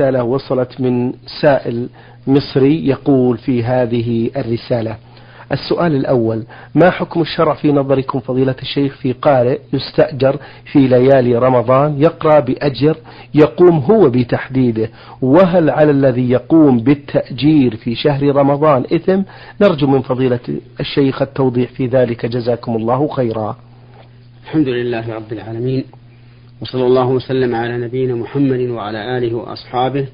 رسالة وصلت من سائل مصري يقول في هذه الرسالة. السؤال الأول ما حكم الشرع في نظركم فضيلة الشيخ في قارئ يستأجر في ليالي رمضان يقرأ بأجر يقوم هو بتحديده؟ وهل على الذي يقوم بالتأجير في شهر رمضان إثم؟ نرجو من فضيلة الشيخ التوضيح في ذلك. جزاكم الله خيرا. الحمد لله رب العالمين. وصلى الله وسلم على نبينا محمد وعلى آله وأصحابه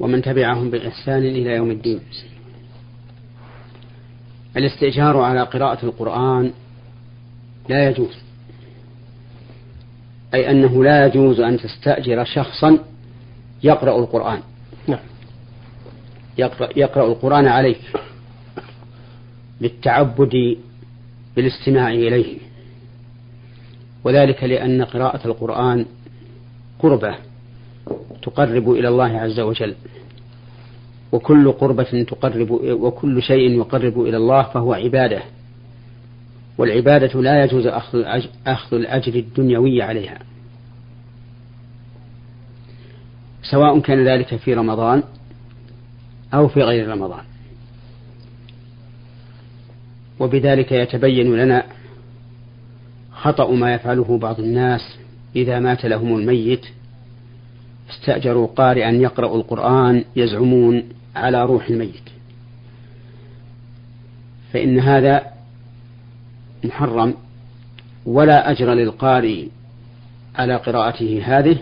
ومن تبعهم بإحسان إلى يوم الدين. الاستئجار على قراءة القرآن لا يجوز أي أنه لا يجوز أن تستأجر شخصا يقرأ القرآن. نعم. يقرأ, يقرأ القرآن عليك للتعبد بالاستماع إليه. وذلك لأن قراءة القرآن قربة تقرب إلى الله عز وجل. وكل قربة تقرب وكل شيء يقرب إلى الله فهو عبادة. والعبادة لا يجوز أخذ الأجر الدنيوي عليها. سواء كان ذلك في رمضان أو في غير رمضان. وبذلك يتبين لنا خطأ ما يفعله بعض الناس إذا مات لهم الميت. استأجروا قارئا يقرأ القرآن يزعمون على روح الميت. فإن هذا محرم. ولا أجر للقارئ على قراءته هذه.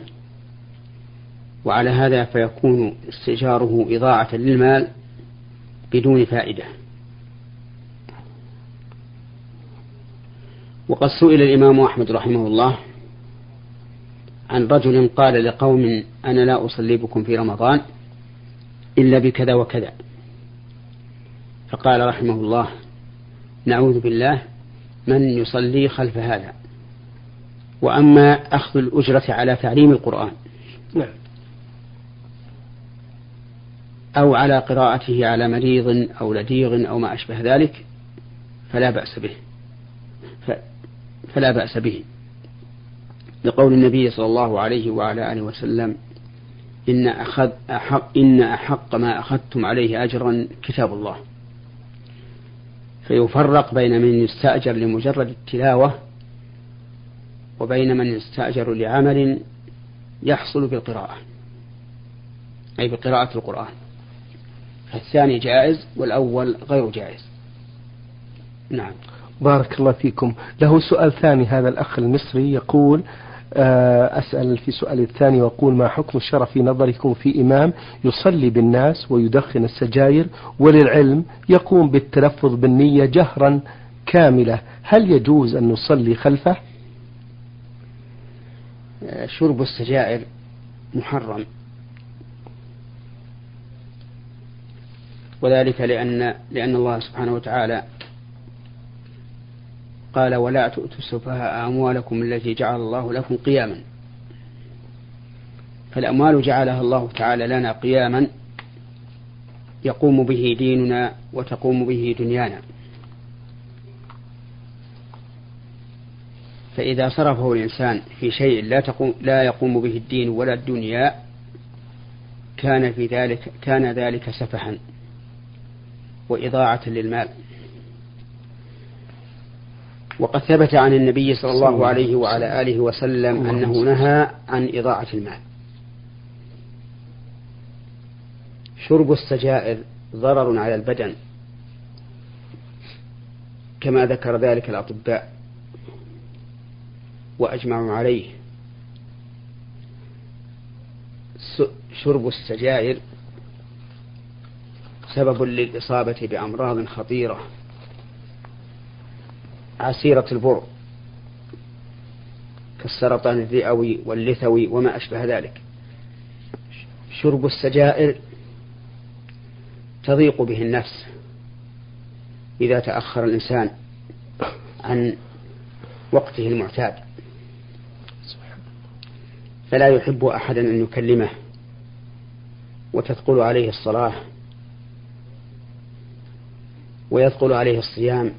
وعلى هذا فيكون استئجاره إضاعة للمال بدون فائدة. وقد سئل الإمام أحمد رحمه الله عن رجل قال لقوم أنا لا أصلي بكم في رمضان إلا بكذا وكذا. فقال رحمه الله نعوذ بالله من يصلي خلف هذا. وأما أخذ الأجرة على تعليم القرآن نعم. أو على قراءته على مريض أو لديغ أو ما أشبه ذلك فلا بأس به. فلا بأس به. لقول النبي صلى الله عليه وعلى آله وسلم إن أخذ أحق إن أحق ما أخذتم عليه أجرا كتاب الله. فيفرق بين من يستأجر لمجرد التلاوة وبين من يستأجر لعمل يحصل بالقراءة أي بقراءة القرآن. فالثاني جائز والأول غير جائز. نعم. بارك الله فيكم. له سؤال ثاني هذا الأخ المصري يقول آه، أسأل في سؤال الثاني وأقول ما حكم الشرع في نظركم في إمام يصلي بالناس ويدخن السجاير وللعلم يقوم بالتلفظ بالنية جهرا كاملة؟ هل يجوز أن نصلي خلفه؟ شرب السجائر محرم. وذلك لأن لأن الله سبحانه وتعالى قال ولا تؤتوا السفهاء أموالكم التي جعل الله لكم قياما. فالأموال جعلها الله تعالى لنا قياما يقوم به ديننا وتقوم به دنيانا. فإذا صرفه الإنسان في شيء لا تقوم لا يقوم به الدين ولا الدنيا كان في ذلك كان ذلك سفها وإضاعة للمال. وقد ثبت عن النبي صلى الله عليه وعلى آله وسلم أنه نهى عن إضاعة المال. شرب السجائر ضرر على البدن. كما ذكر ذلك الأطباء. وأجمعوا عليه. شرب السجائر سبب للإصابة بأمراض خطيرة. عسيرة البر. كالسرطان الرئوي واللثوي وما أشبه ذلك. شرب السجائر تضيق به النفس إذا تأخر الإنسان عن وقته المعتاد. فلا يحب أحدا أن يكلمه وتثقل عليه الصلاة ويثقل عليه الصيام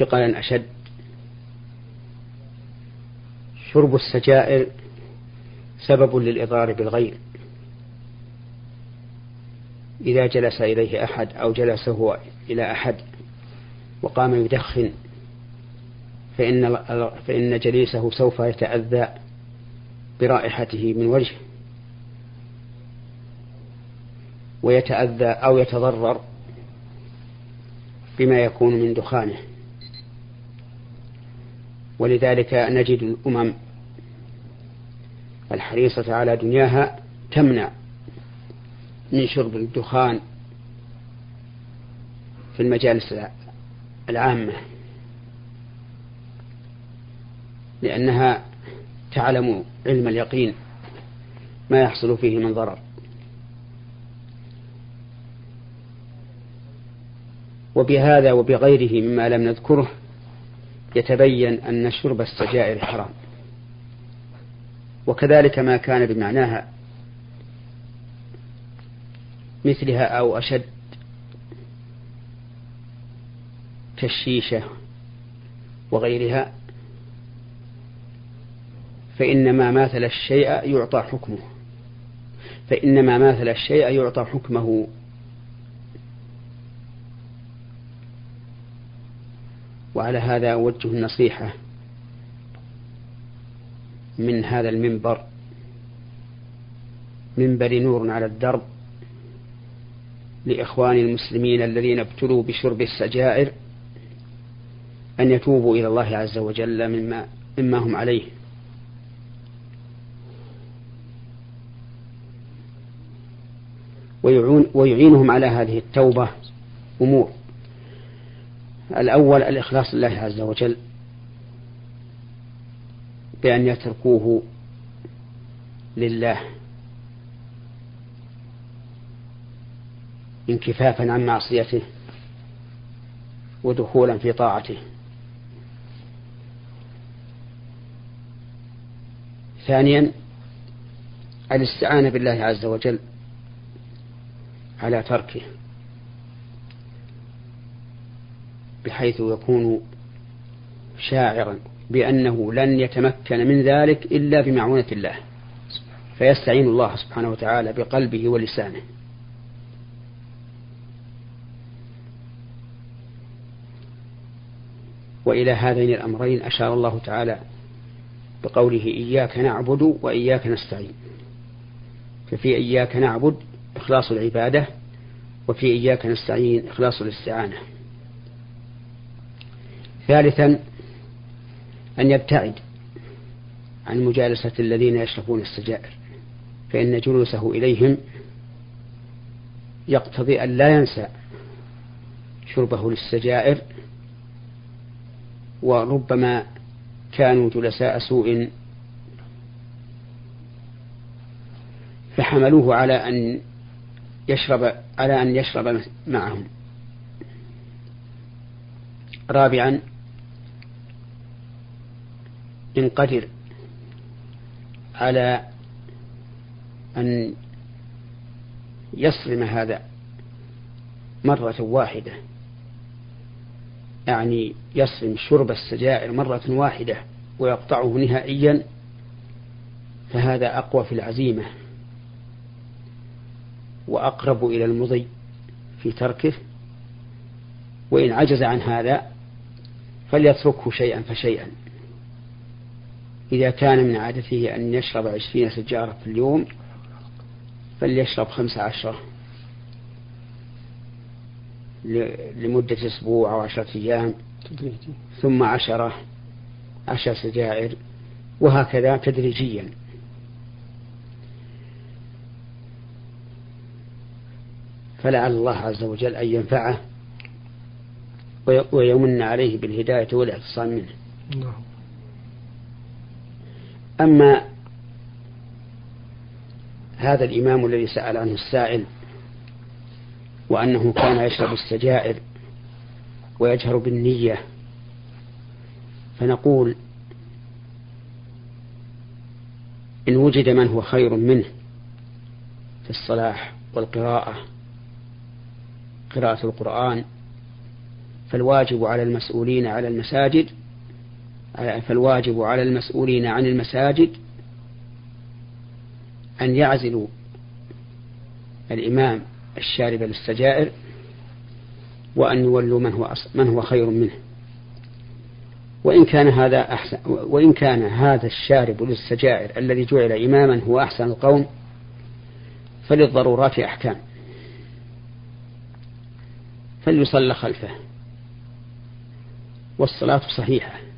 ثقلا أشد. شرب السجائر سبب للإضرار بالغير. إذا جلس إليه أحد أو جلس هو إلى أحد وقام يدخن فإن فإن جليسه سوف يتأذى برائحته من وجهه. ويتأذى أو يتضرر بما يكون من دخانه. ولذلك نجد الأمم الحريصة على دنياها تمنع من شرب الدخان في المجالس العامة لأنها تعلم علم اليقين ما يحصل فيه من ضرر. وبهذا وبغيره مما لم نذكره يتبين أن شرب السجائر حرام وكذلك ما كان بمعناها مثلها أو أشد كالشيشة وغيرها فإنما ماثل الشيء يعطى حكمه. فإنما ماثل الشيء يعطى حكمه. وعلى هذا أوجه النصيحة من هذا المنبر. منبر نور على الدرب لإخوان المسلمين الذين ابتلوا بشرب السجائر أن يتوبوا إلى الله عز وجل مما مما هم عليه. ويعينهم على هذه التوبة أمور. الأول الإخلاص لله عز وجل بأن يتركوه لله انكفافا عن معصيته ودخولا في طاعته. ثانيا الاستعانة بالله عز وجل على تركه. بحيث يكون شاعرا بأنه لن يتمكن من ذلك إلا بمعونة الله. فيستعين الله سبحانه وتعالى بقلبه ولسانه. وإلى هذين الأمرين أشار الله تعالى بقوله إياك نعبد وإياك نستعين. ففي إياك نعبد إخلاص العبادة وفي إياك نستعين إخلاص الاستعانة. ثالثا أن يبتعد عن مجالسة الذين يشربون السجائر فإن جلوسه إليهم يقتضي أن لا ينسى شربه للسجائر وربما كانوا جلساء سوء فحملوه على أن يشرب على أن يشرب معهم. رابعا إن قدر على أن يصرم هذا مرة واحدة يعني يصرم شرب السجائر مرة واحدة ويقطعه نهائيا فهذا أقوى في العزيمة وأقرب إلى المضي في تركه. وإن عجز عن هذا فليتركه شيئا فشيئا. إذا كان من عادته أن يشرب عشرين سجارة في اليوم فليشرب خمس عشرة لمدة أسبوع أو عشرة أيام ثم عشرة عشر سجائر وهكذا تدريجيا. فلعل الله عز وجل أن ينفعه ويمن عليه بالهداية والاعتصام منه. نعم. أما هذا الإمام الذي سأل عنه السائل وأنه كان يشرب السجائر ويجهر بالنية فنقول إن وجد من هو خير منه في الصلاح والقراءة قراءة القرآن فالواجب على المسؤولين على المساجد فالواجب على المسؤولين عن المساجد أن يعزلوا الإمام الشارب للسجائر وأن يولوا من هو من هو خير منه. وإن كان هذا أحسن وإن كان هذا الشارب للسجائر الذي جعل إماما هو أحسن القوم فللضرورات أحكام. فليصلى خلفه. والصلاة صحيحة.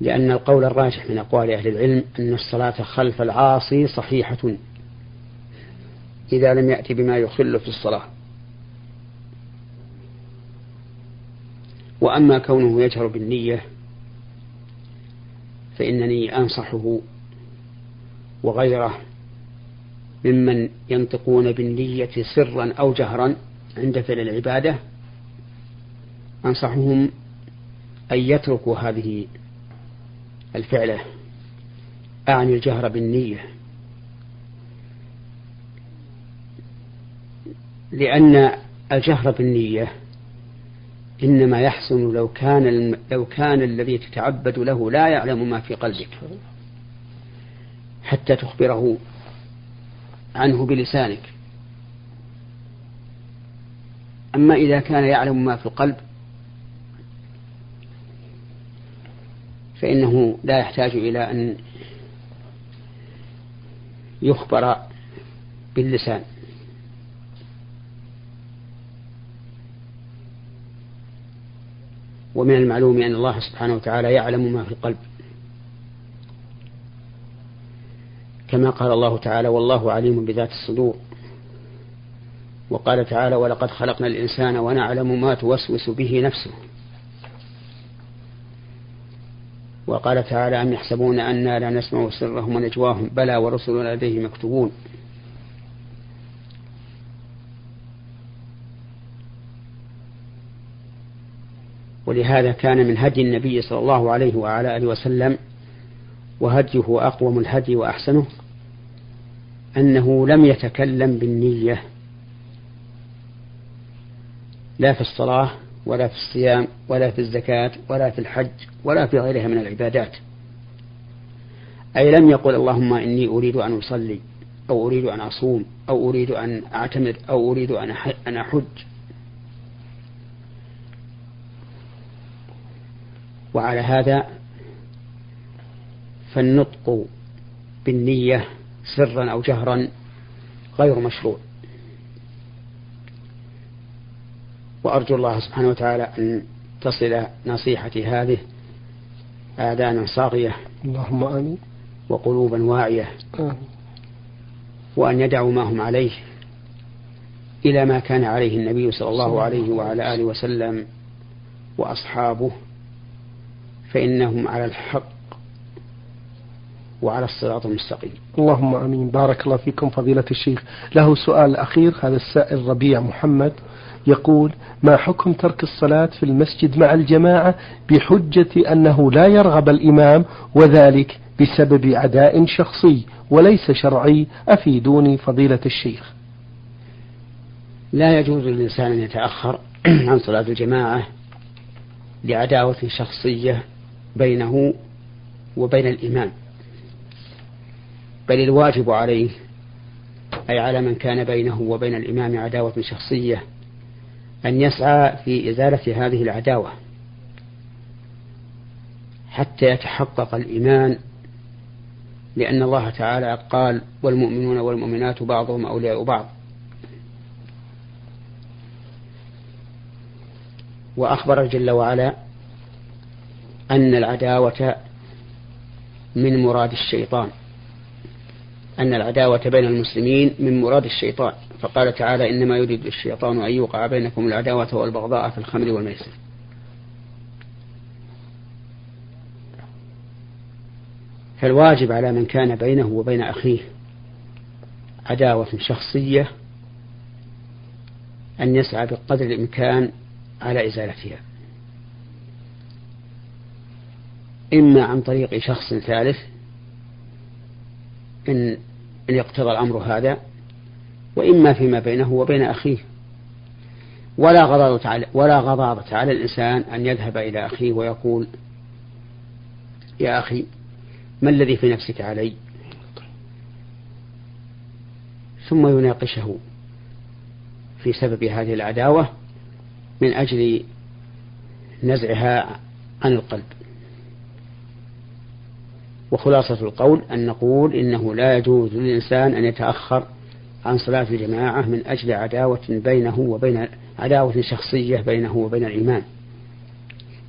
لأن القول الراجح من أقوال أهل العلم أن الصلاة خلف العاصي صحيحة. إذا لم يأتي بما يخل في الصلاة. وأما كونه يجهر بالنية فإنني أنصحه وغيره ممن ينطقون بالنية سرا أو جهرا عند فعل العبادة أنصحهم أن يتركوا هذه الفعلة أعني الجهر بالنية. لأن الجهر بالنية إنما يحسن لو كان لو كان الذي تتعبد له لا يعلم ما في قلبك. حتى تخبره عنه بلسانك. أما إذا كان يعلم ما في القلب فإنه لا يحتاج إلى أن يخبر باللسان. ومن المعلوم أن الله سبحانه وتعالى يعلم ما في القلب. كما قال الله تعالى والله عليم بذات الصدور وقال تعالى ولقد خلقنا الإنسان ونعلم ما توسوس به نفسه وقال تعالى أم يحسبون أنا لا نسمع سرهم ونجواهم بلى ورسلنا لديه مكتوبون ولهذا كان من هدي النبي صلى الله عليه وعلى آله وسلم وهديه أقوم الهدي وأحسنه أنه لم يتكلم بالنية لا في الصلاة ولا في الصيام ولا في الزكاة ولا في الحج ولا في غيرها من العبادات. أي لم يقل اللهم إني أريد أن أصلي أو أريد أن أصوم أو أريد أن أعتمر أو أريد أن أحج. وعلى هذا فالنطق بالنية سرا أو جهرا غير مشروع. وأرجو الله سبحانه وتعالى أن تصل نصيحتي هذه آذانا صاغية اللهم آمين. وقلوبا واعية. آمين. وأن يدعوا ما هم عليه إلى ما كان عليه النبي صلى الله عليه وعلى آله وسلم وأصحابه فإنهم على الحق وعلى الصراط المستقيم. اللهم آمين. بارك الله فيكم فضيلة الشيخ. له سؤال أخير هذا السائل ربيع محمد. يقول ما حكم ترك الصلاة في المسجد مع الجماعة بحجة أنه لا يرغب الإمام وذلك بسبب عداء شخصي وليس شرعي أفيدوني فضيلة الشيخ. لا يجوز للإنسان أن يتأخر عن صلاة الجماعة لعداوة شخصية بينه وبين الإمام بل الواجب عليه أي على من كان بينه وبين الإمام عداوة شخصية أن يسعى في إزالة هذه العداوة حتى يتحقق الإيمان لأن الله تعالى قال والمؤمنون والمؤمنات بعضهم أولياء بعض. وأخبر جل وعلا أن العداوة من مراد الشيطان. أن العداوة بين المسلمين من مراد الشيطان. فقال تعالى إنما يريد الشيطان أن يوقع بينكم العداوة والبغضاء في الخمر والميسر. فالواجب على من كان بينه وبين أخيه عداوة شخصية أن يسعى بقدر الإمكان على إزالتها. إما عن طريق شخص ثالث إن إن يقتضى الأمر هذا وإما فيما بينه وبين أخيه. ولا غضاضة على ولا غضاضة على الإنسان أن يذهب إلى أخيه ويقول يا أخي ما الذي في نفسك علي؟ ثم يناقشه في سبب هذه العداوة من أجل نزعها عن القلب. وخلاصة القول أن نقول إنه لا يجوز للإنسان أن يتأخر عن صلاة الجماعة من أجل عداوة بينه وبين عداوة شخصية بينه وبين الإيمان.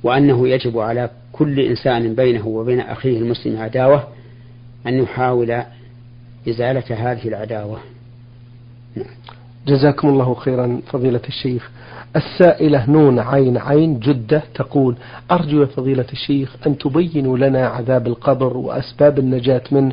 وأنه يجب على كل إنسان بينه وبين أخيه المسلم عداوة أن يحاول إزالة هذه العداوة. نعم. جزاكم الله خيرا فضيلة الشيخ. السائلة نون عين عين جدة تقول أرجو يا فضيلة الشيخ أن تبينوا لنا عذاب القبر وأسباب النجاة منه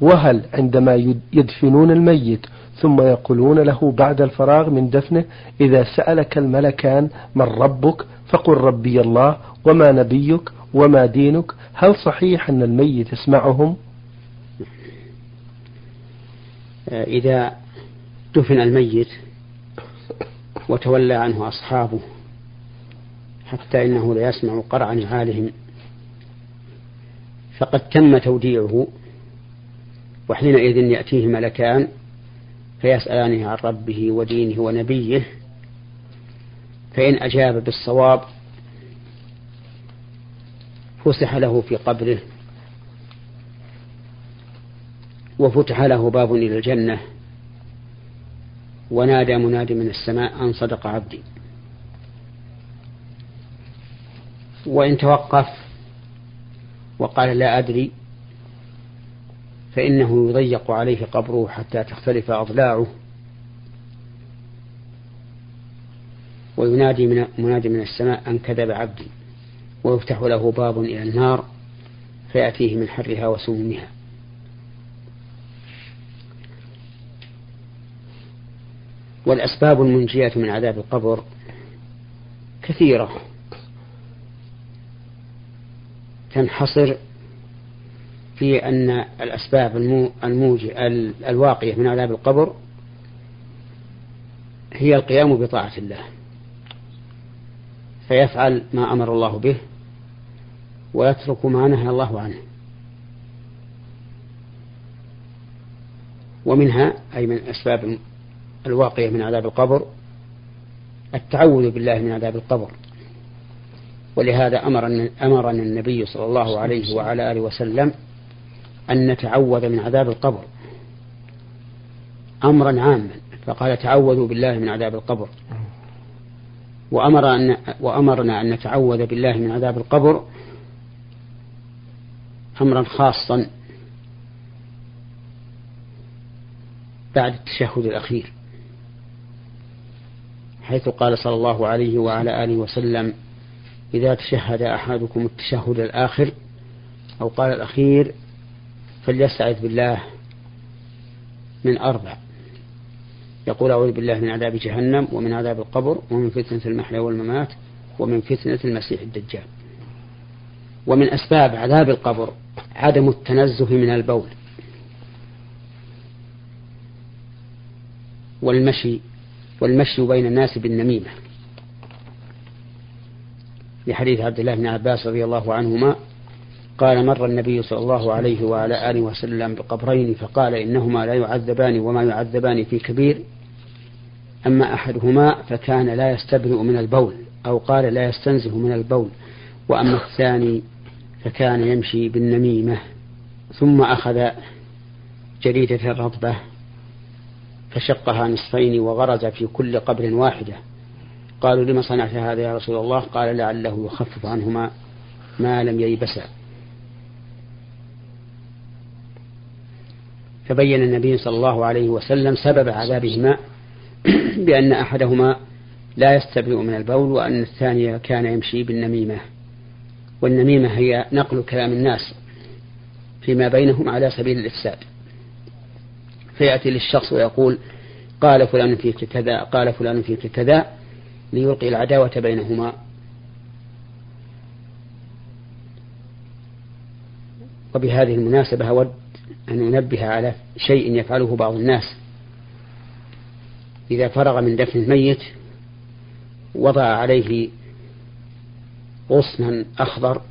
وهل عندما يدفنون الميت ثم يقولون له بعد الفراغ من دفنه إذا سألك الملكان من ربك فقل ربي الله وما نبيك وما دينك هل صحيح أن الميت يسمعهم؟ إذا دفن الميت وتولى عنه أصحابه حتى إنه لا يسمع قرع نعالهم فقد تم توديعه وحينئذ يأتيه ملكان فيسألانه عن ربه ودينه ونبيه فإن أجاب بالصواب فسح له في قبره وفتح له باب إلى الجنة ونادى منادي من السماء أن صدق عبدي. وإن توقف وقال لا أدري فإنه يضيق عليه قبره حتى تختلف أضلاعه. وينادي من منادي من السماء أن كذب عبدي ويفتح له باب إلى النار فيأتيه من حرها وسمومها. والأسباب المنجية من عذاب القبر كثيرة. تنحصر في أن الأسباب الموجي الواقية من عذاب القبر هي القيام بطاعة الله فيفعل ما أمر الله به ويترك ما نهى الله عنه. ومنها أي من الأسباب الواقية من عذاب القبر التعوذ بالله من عذاب القبر. ولهذا أمرنا, أمرنا النبي صلى الله عليه وعلى آله وسلم أن نتعوذ من عذاب القبر. أمرا عاما فقال تعوذوا بالله من عذاب القبر. وأمر أن وأمرنا أن نتعوذ بالله من عذاب القبر أمرا خاصا بعد التشهد الأخير حيث قال صلى الله عليه وعلى آله وسلم إذا تشهد أحدكم التشهد الآخر أو قال الأخير فليستعذ بالله من أربع. يقول أعوذ بالله من عذاب جهنم ومن عذاب القبر ومن فتنة المحيا والممات ومن فتنة المسيح الدجال. ومن أسباب عذاب القبر عدم التنزه من البول والمشي والمشي بين الناس بالنميمة. لحديث عبد الله بن عباس رضي الله عنهما قال مر النبي صلى الله عليه وعلى آله وسلم بقبرين فقال إنهما لا يعذبان وما يعذبان في كبير أما أحدهما فكان لا يستبرئ من البول أو قال لا يستنزه من البول وأما الثاني فكان يمشي بالنميمة ثم أخذ جريدة رطبة فشقها نصفين وغرز في كل قبر واحدة. قالوا لما صنعت هذا يا رسول الله؟ قال لعله يخفف عنهما ما لم ييبسا. فبين النبي صلى الله عليه وسلم سبب عذابهما بأن أحدهما لا يستبرئ من البول وأن الثاني كان يمشي بالنميمة. والنميمة هي نقل كلام الناس فيما بينهم على سبيل الإفساد. فيأتي للشخص ويقول قال فلان فيك كذا قال فلان فيك كذا ليلقي العداوة بينهما. وبهذه المناسبة أود أن ننبه على شيء يفعله بعض الناس. إذا فرغ من دفن الميت وضع عليه غصنا أخضر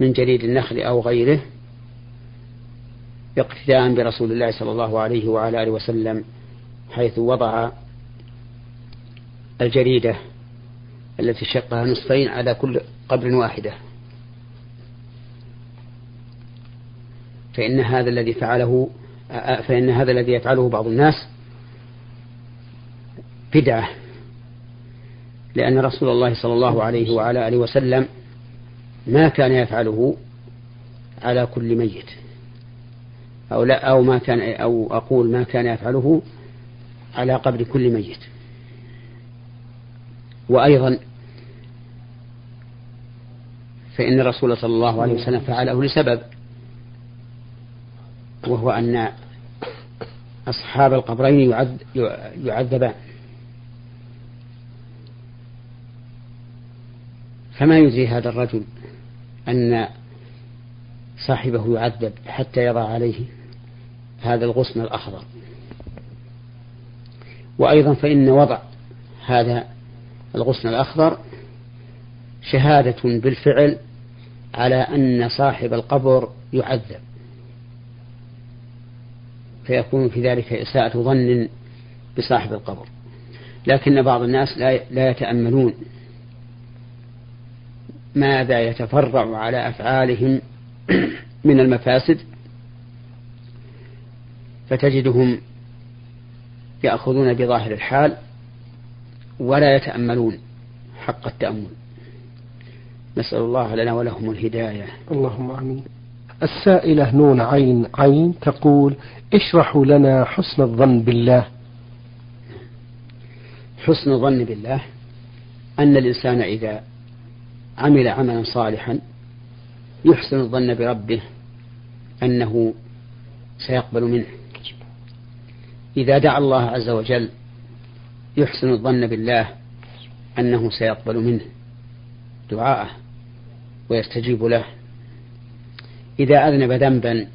من جريد النخل أو غيره اقتداء برسول الله صلى الله عليه وعلى آله وسلم حيث وضع الجريدة التي شقها نصفين على كل قبر واحدة. فإن هذا الذي فعله فإن هذا الذي يفعله بعض الناس بدعة. لأن رسول الله صلى الله عليه وعلى آله وسلم ما كان يفعله على كل ميت. أو لا أو ما كان أو أقول ما كان يفعله على قبر كل ميت. وأيضا فإن الرسول صلى الله عليه وسلم فعله لسبب. وهو أن أصحاب القبرين يعذبان فما يدري هذا الرجل أن صاحبه يعذب حتى يضع عليه هذا الغصن الأخضر؟ وأيضا فإن وضع هذا الغصن الأخضر شهادة بالفعل على أن صاحب القبر يعذب. فيكون في ذلك إساءة ظن بصاحب القبر. لكن بعض الناس لا يتأملون ماذا يتفرع على أفعالهم من المفاسد فتجدهم يأخذون بظاهر الحال ولا يتأملون حق التأمل. نسأل الله لنا ولهم الهداية. اللهم آمين. السائلة نون عين عين تقول اشرحوا لنا حسن الظن بالله. حسن الظن بالله أن الإنسان إذا عمل عملا صالحا يحسن الظن بربه أنه سيقبل منه. إذا دعا الله عز وجل يحسن الظن بالله أنه سيقبل منه دعاءه ويستجيب له. إذا أذنب ذنبا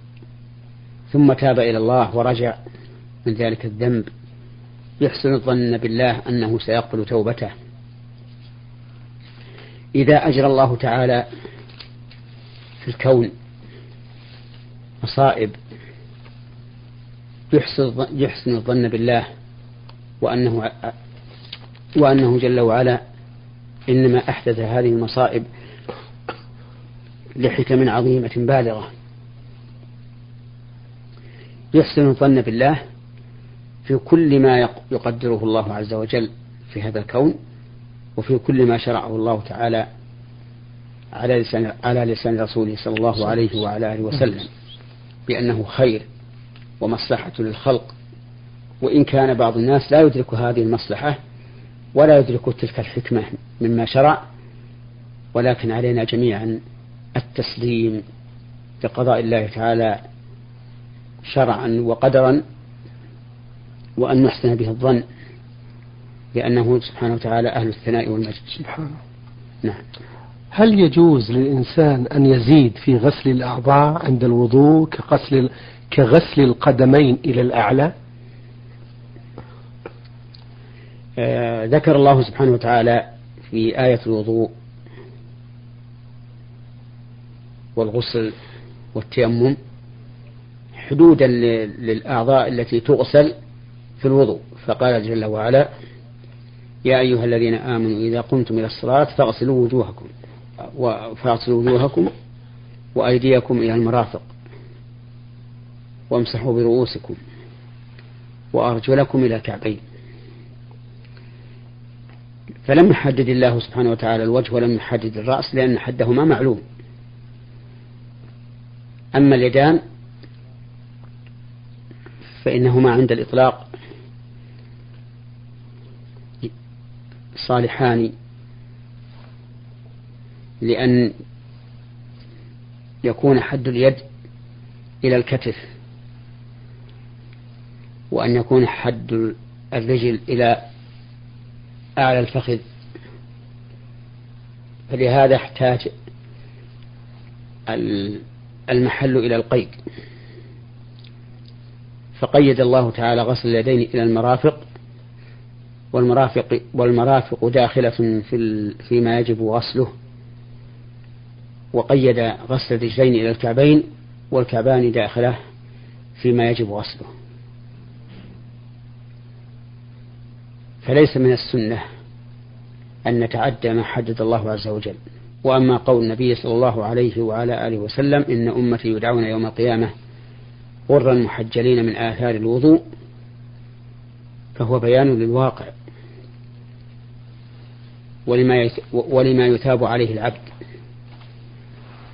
ثم تاب إلى الله ورجع من ذلك الذنب. يحسن الظن بالله أنه سيقبل توبته. إذا أجرى الله تعالى في الكون مصائب يحسن الظن بالله وأنه وأنه جل وعلا إنما أحدث هذه المصائب لحكم عظيمة بالغة. يحسن الظن بالله في كل ما يقدره الله عز وجل في هذا الكون وفي كل ما شرعه الله تعالى على لسان على لسان رسوله صلى الله عليه وعلى آله وسلم. بأنه خير ومصلحة للخلق. وإن كان بعض الناس لا يدرك هذه المصلحة ولا يدرك تلك الحكمة مما شرع ولكن علينا جميعا التسليم لقضاء الله تعالى شرعا وقدرا وأن نحسن به الظن لأنه سبحانه وتعالى أهل الثناء والمجد. سبحانه. نعم. هل يجوز للإنسان أن يزيد في غسل الأعضاء عند الوضوء كغسل كغسل القدمين إلى الأعلى؟ آه ذكر الله سبحانه وتعالى في آية الوضوء والغسل والتيمم حدودا للأعضاء التي تغسل في الوضوء. فقال جل وعلا يا أيها الذين آمنوا إذا قمتم إلى الصلاة فاغسلوا وجوهكم فاغسلوا وجوهكم وأيديكم إلى المرافق وامسحوا برؤوسكم وأرجلكم إلى الكعبين. فلم يحدد الله سبحانه وتعالى الوجه ولم يحدد الرأس لأن حدهما معلوم. أما اليدان فإنهما عند الإطلاق صالحان لأن يكون حد اليد إلى الكتف وأن يكون حد الرجل إلى أعلى الفخذ. فلهذا احتاج المحل إلى القيد. فقيد الله تعالى غسل اليدين إلى المرافق والمرافق والمرافق داخلة في فيما يجب غسله. وقيد غسل الرجلين إلى الكعبين والكعبان داخلة فيما يجب غسله. فليس من السنة أن نتعدى ما حدد الله عز وجل. وأما قول النبي صلى الله عليه وعلى آله وسلم إن أمتي يدعون يوم القيامة غرا محجلين من آثار الوضوء فهو بيان للواقع ولما ولما يثاب عليه العبد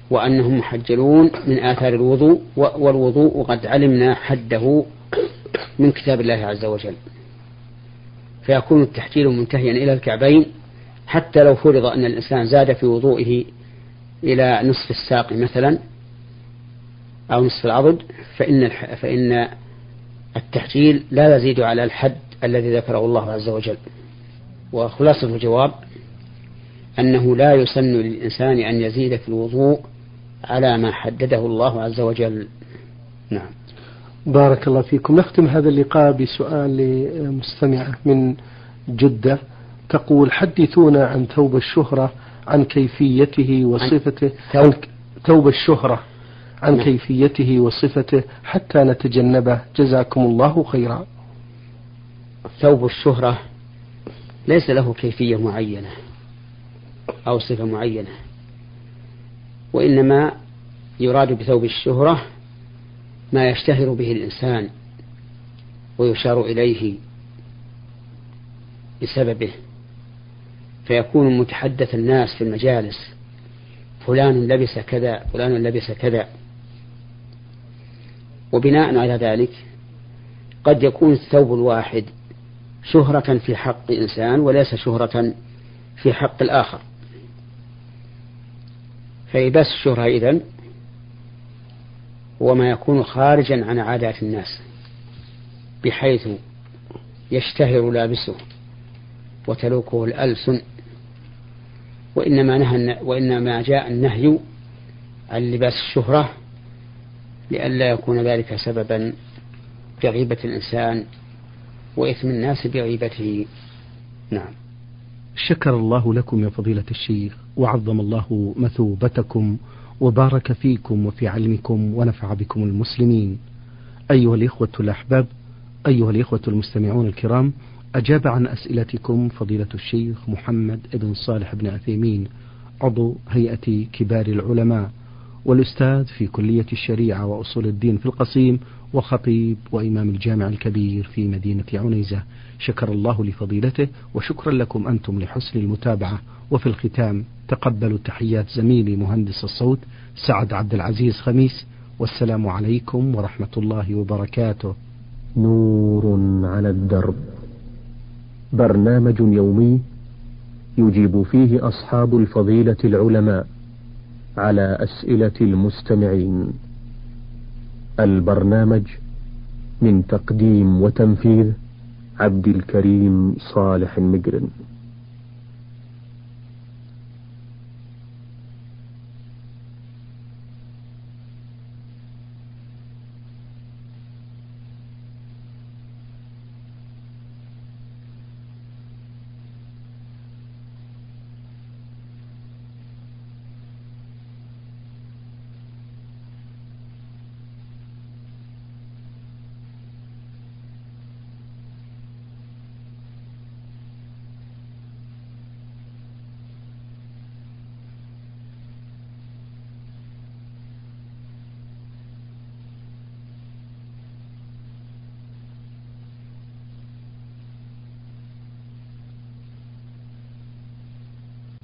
وأنهم محجلون من آثار الوضوء والوضوء قد علمنا حده من كتاب الله عز وجل. فيكون التحجيل منتهيا إلى الكعبين حتى لو فرض أن الإنسان زاد في وضوئه إلى نصف الساق مثلا أو نصف العضد فإن فإن التحجيل لا يزيد على الحد الذي ذكره الله عز وجل. وخلاصة الجواب أنه لا يسن للإنسان أن يزيد في الوضوء على ما حدده الله عز وجل. نعم. بارك الله فيكم. نختم هذا اللقاء بسؤال لمستمعة من جدة. تقول حدثونا عن ثوب الشهرة عن كيفيته وصفته عن ثوب الشهرة عن نعم. كيفيته وصفته حتى نتجنبه. جزاكم الله خيرا. ثوب الشهرة ليس له كيفية معينة أو صفة معينة وإنما يراد بثوب الشهرة ما يشتهر به الإنسان ويشار إليه بسببه. فيكون متحدث الناس في المجالس. فلان لبس كذا فلان لبس كذا. وبناء على ذلك قد يكون الثوب الواحد شهرة في حق إنسان وليس شهرة في حق الآخر. فلباس الشهرة إذن هو ما يكون خارجا عن عادات الناس بحيث يشتهر لابسه وتلوكه الألسن وإنما نهى وإنما جاء النهي عن لباس الشهرة لئلا يكون ذلك سببا في غيبة الإنسان وإثم الناس بغيبته نعم. شكر الله لكم يا فضيلة الشيخ وعظم الله مثوبتكم وبارك فيكم وفي علمكم ونفع بكم المسلمين. أيها الإخوة الأحباب أيها الإخوة المستمعون الكرام أجاب عن أسئلتكم فضيلة الشيخ محمد بن صالح بن عثيمين عضو هيئة كبار العلماء والأستاذ في كلية الشريعة وأصول الدين في القصيم وخطيب وإمام الجامع الكبير في مدينة عنيزة. شكر الله لفضيلته وشكرا لكم أنتم لحسن المتابعة. وفي الختام تقبلوا تحيات زميلي مهندس الصوت سعد عبد العزيز خميس. والسلام عليكم ورحمة الله وبركاته. نور على الدرب. برنامج يومي يجيب فيه أصحاب الفضيلة العلماء على أسئلة المستمعين. البرنامج من تقديم وتنفيذ عبد الكريم صالح المقرن